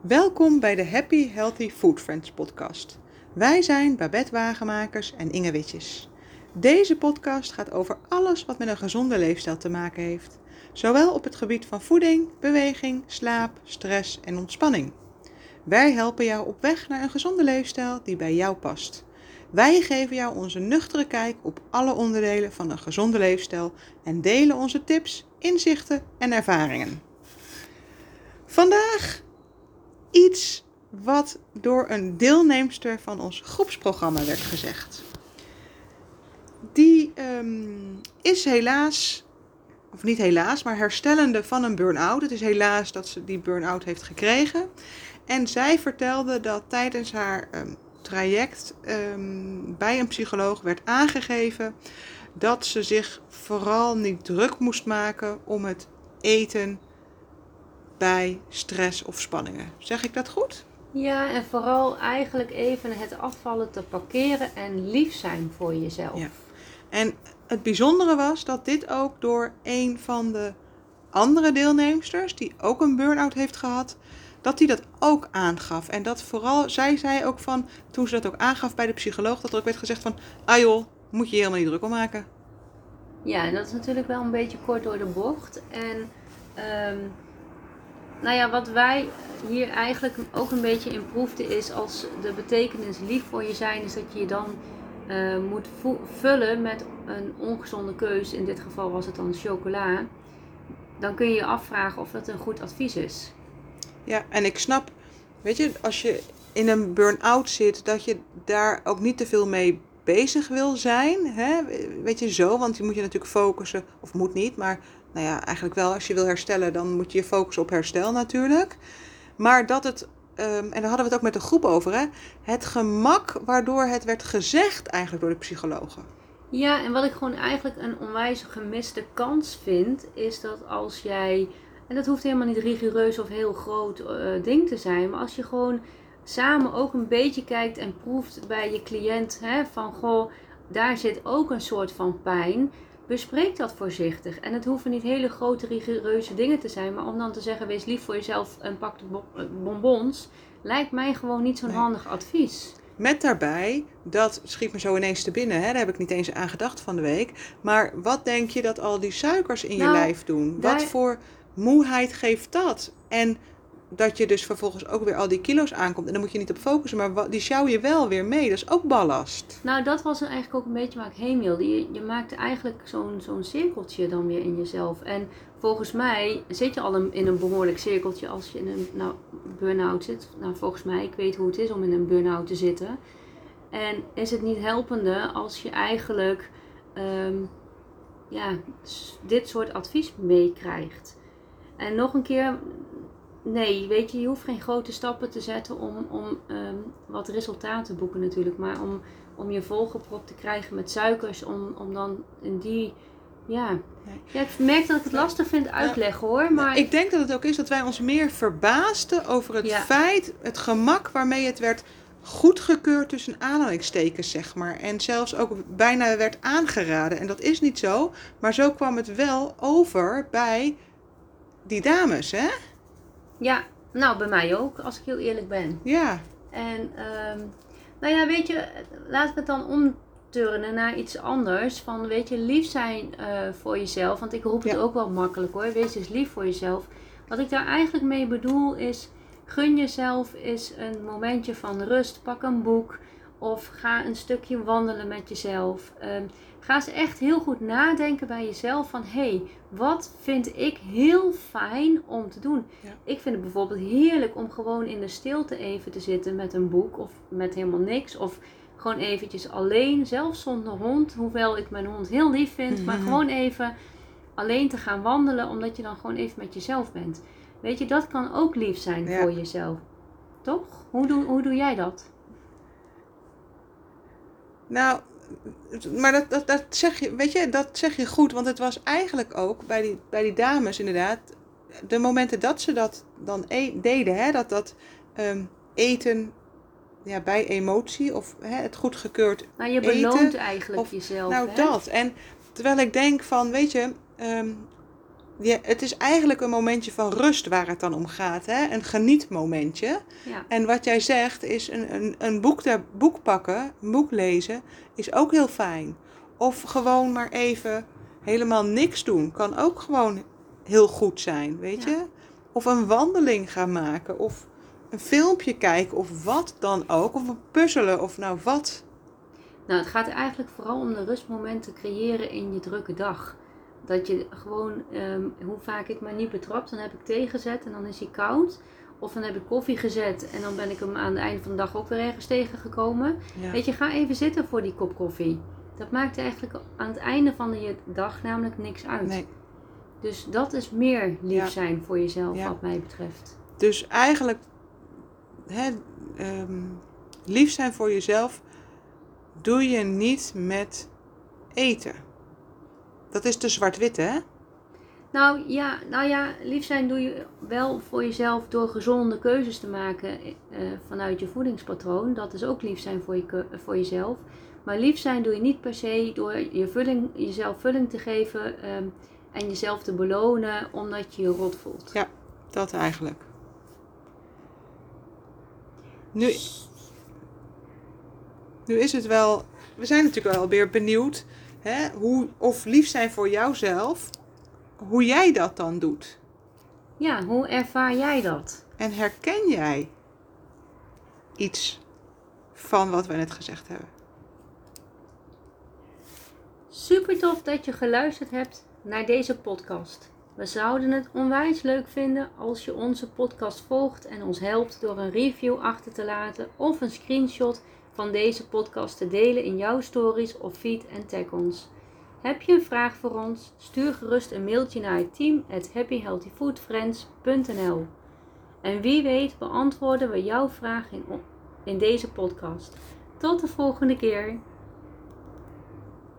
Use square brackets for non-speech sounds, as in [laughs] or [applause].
Welkom bij de Happy Healthy Food Friends podcast. Wij zijn Babette Wagenmakers en Inge Witjes. Deze podcast gaat over alles wat met een gezonde leefstijl te maken heeft. Zowel op het gebied van voeding, beweging, slaap, stress en ontspanning. Wij helpen jou op weg naar een gezonde leefstijl die bij jou past. Wij geven jou onze nuchtere kijk op alle onderdelen van een gezonde leefstijl en delen onze tips, inzichten en ervaringen. Vandaag iets wat door een deelnemster van ons groepsprogramma werd gezegd. Die um, is helaas, of niet helaas, maar herstellende van een burn-out. Het is helaas dat ze die burn-out heeft gekregen. En zij vertelde dat tijdens haar um, traject um, bij een psycholoog werd aangegeven dat ze zich vooral niet druk moest maken om het eten bij stress of spanningen. Zeg ik dat goed? Ja, en vooral eigenlijk even het afvallen te parkeren en lief zijn voor jezelf. Ja. En het bijzondere was dat dit ook door een van de andere deelnemsters, die ook een burn-out heeft gehad, dat die dat ook aangaf. En dat vooral, zij zei ook van, toen ze dat ook aangaf bij de psycholoog, dat er ook werd gezegd van, ah joh, moet je je helemaal niet druk om maken. Ja, en dat is natuurlijk wel een beetje kort door de bocht. En um, nou ja, wat wij hier eigenlijk ook een beetje in proefden is als de betekenis lief voor je zijn, is dat je je dan uh, moet vullen met een ongezonde keus. In dit geval was het dan chocola. Dan kun je je afvragen of dat een goed advies is. Ja, en ik snap, weet je, als je in een burn-out zit, dat je daar ook niet te veel mee bezig wil zijn. Hè? Weet je zo, want je moet je natuurlijk focussen, of moet niet, maar nou ja, eigenlijk wel, als je wil herstellen, dan moet je je focussen op herstel natuurlijk. Maar dat het, um, en daar hadden we het ook met de groep over, hè, het gemak waardoor het werd gezegd eigenlijk door de psychologen. Ja, en wat ik gewoon eigenlijk een onwijs gemiste kans vind, is dat als jij, en dat hoeft helemaal niet rigoureus of heel groot uh, ding te zijn, maar als je gewoon samen ook een beetje kijkt en proeft bij je cliënt, hè, van goh, daar zit ook een soort van pijn bespreek dat voorzichtig. En het hoeven niet hele grote, rigoureuze dingen te zijn. Maar om dan te zeggen, wees lief voor jezelf en pak de eh, bonbons. Lijkt mij gewoon niet zo'n handig advies. Met daarbij, dat schiet me zo ineens te binnen, hè? daar heb ik niet eens aan gedacht van de week. Maar wat denk je dat al die suikers in je nou, lijf doen? Wat voor moeheid geeft dat? En dat je dus vervolgens ook weer al die kilo's aankomt. En dan moet je niet op focussen, maar die sjouw je wel weer mee. Dat is ook ballast. Nou, dat was eigenlijk ook een beetje waar ik heen wilde. Je, je maakt eigenlijk zo'n zo'n cirkeltje dan weer in jezelf. En volgens mij zit je al in een behoorlijk cirkeltje als je in een nou, burn-out zit. Nou, volgens mij, ik weet hoe het is om in een burn-out te zitten. En is het niet helpende als je eigenlijk um, ja, dit soort advies meekrijgt? En nog een keer, nee, weet je, je hoeft geen grote stappen te zetten om, om um, wat resultaten te boeken natuurlijk. Maar om, om je volgepropt te krijgen met suikers, om, om dan in die... Ja. ja, ik merk dat ik het lastig vind uitleggen hoor. Maar... Ik denk dat het ook is dat wij ons meer verbaasden over het feit, het gemak waarmee het werd goedgekeurd tussen aanhalingstekens, zeg maar. En zelfs ook bijna werd aangeraden. En dat is niet zo, maar zo kwam het wel over bij die dames, hè? Ja, nou bij mij ook, als ik heel eerlijk ben. Ja. En um, nou ja, weet je, laat ik het dan omturnen naar iets anders. Van weet je, lief zijn uh, voor jezelf. Want ik roep het ook wel makkelijk hoor. Wees dus lief voor jezelf. Wat ik daar eigenlijk mee bedoel is, gun jezelf eens een momentje van rust. Pak een boek of ga een stukje wandelen met jezelf. Um, Ga eens echt heel goed nadenken bij jezelf van hé, hey, wat vind ik heel fijn om te doen? Ik vind het bijvoorbeeld heerlijk om gewoon in de stilte even te zitten met een boek of met helemaal niks. Of gewoon eventjes alleen, zelfs zonder hond. Hoewel ik mijn hond heel lief vind, [laughs] maar gewoon even alleen te gaan wandelen omdat je dan gewoon even met jezelf bent. Weet je, dat kan ook lief zijn voor jezelf. Toch? Hoe doe, hoe doe jij dat? Nou, maar dat, dat, dat, zeg je, weet je, dat zeg je goed. Want het was eigenlijk ook bij die, bij die dames inderdaad. De momenten dat ze dat dan e deden, hè, dat dat um, eten ja, bij emotie of hè, het goedgekeurd Maar je beloont eigenlijk jezelf. Nou, dat. En terwijl ik denk van, weet je, um, ja, het is eigenlijk een momentje van rust waar het dan om gaat. Hè? Een genietmomentje. Ja. En wat jij zegt is een, een, een boek, ter, boek pakken, een boek lezen, is ook heel fijn. Of gewoon maar even helemaal niks doen. Kan ook gewoon heel goed zijn, weet Ja. je? Of een wandeling gaan maken. Of een filmpje kijken. Of wat dan ook. Of een puzzelen. Of nou wat. Nou, het gaat eigenlijk vooral om de rustmomenten creëren in je drukke dag. Dat je gewoon, ehm, hoe vaak ik me niet betrap, dan heb ik thee gezet en dan is hij koud. Of dan heb ik koffie gezet en dan ben ik hem aan het einde van de dag ook weer ergens tegengekomen. Ja. Weet je, ga even zitten voor die kop koffie. Dat maakt eigenlijk aan het einde van je dag namelijk niks uit. Nee. Dus dat is meer lief Ja. zijn voor jezelf, Ja. wat mij betreft. Dus eigenlijk, hè, ehm, lief zijn voor jezelf doe je niet met eten. Dat is te zwart-wit, hè? Nou ja, nou ja, lief zijn doe je wel voor jezelf door gezonde keuzes te maken eh, vanuit je voedingspatroon. Dat is ook lief zijn voor, je, voor jezelf. Maar lief zijn doe je niet per se door je vulling, jezelf vulling te geven ehm, en jezelf te belonen omdat je je rot voelt. Ja. Dat eigenlijk. Nu, nu is het wel. We zijn natuurlijk wel weer benieuwd hè, hoe, of lief zijn voor jouzelf, hoe jij dat dan doet. Ja, hoe ervaar jij dat? En herken jij iets van wat we net gezegd hebben? Super tof dat je geluisterd hebt naar deze podcast. We zouden het onwijs leuk vinden als je onze podcast volgt en ons helpt door een review achter te laten of een screenshot van deze podcast te delen in jouw stories of feed en tag ons. Heb je een vraag voor ons? Stuur gerust een mailtje naar het team at happyhealthyfoodfriends.nl En wie weet beantwoorden we jouw vraag in, in deze podcast. Tot de volgende keer!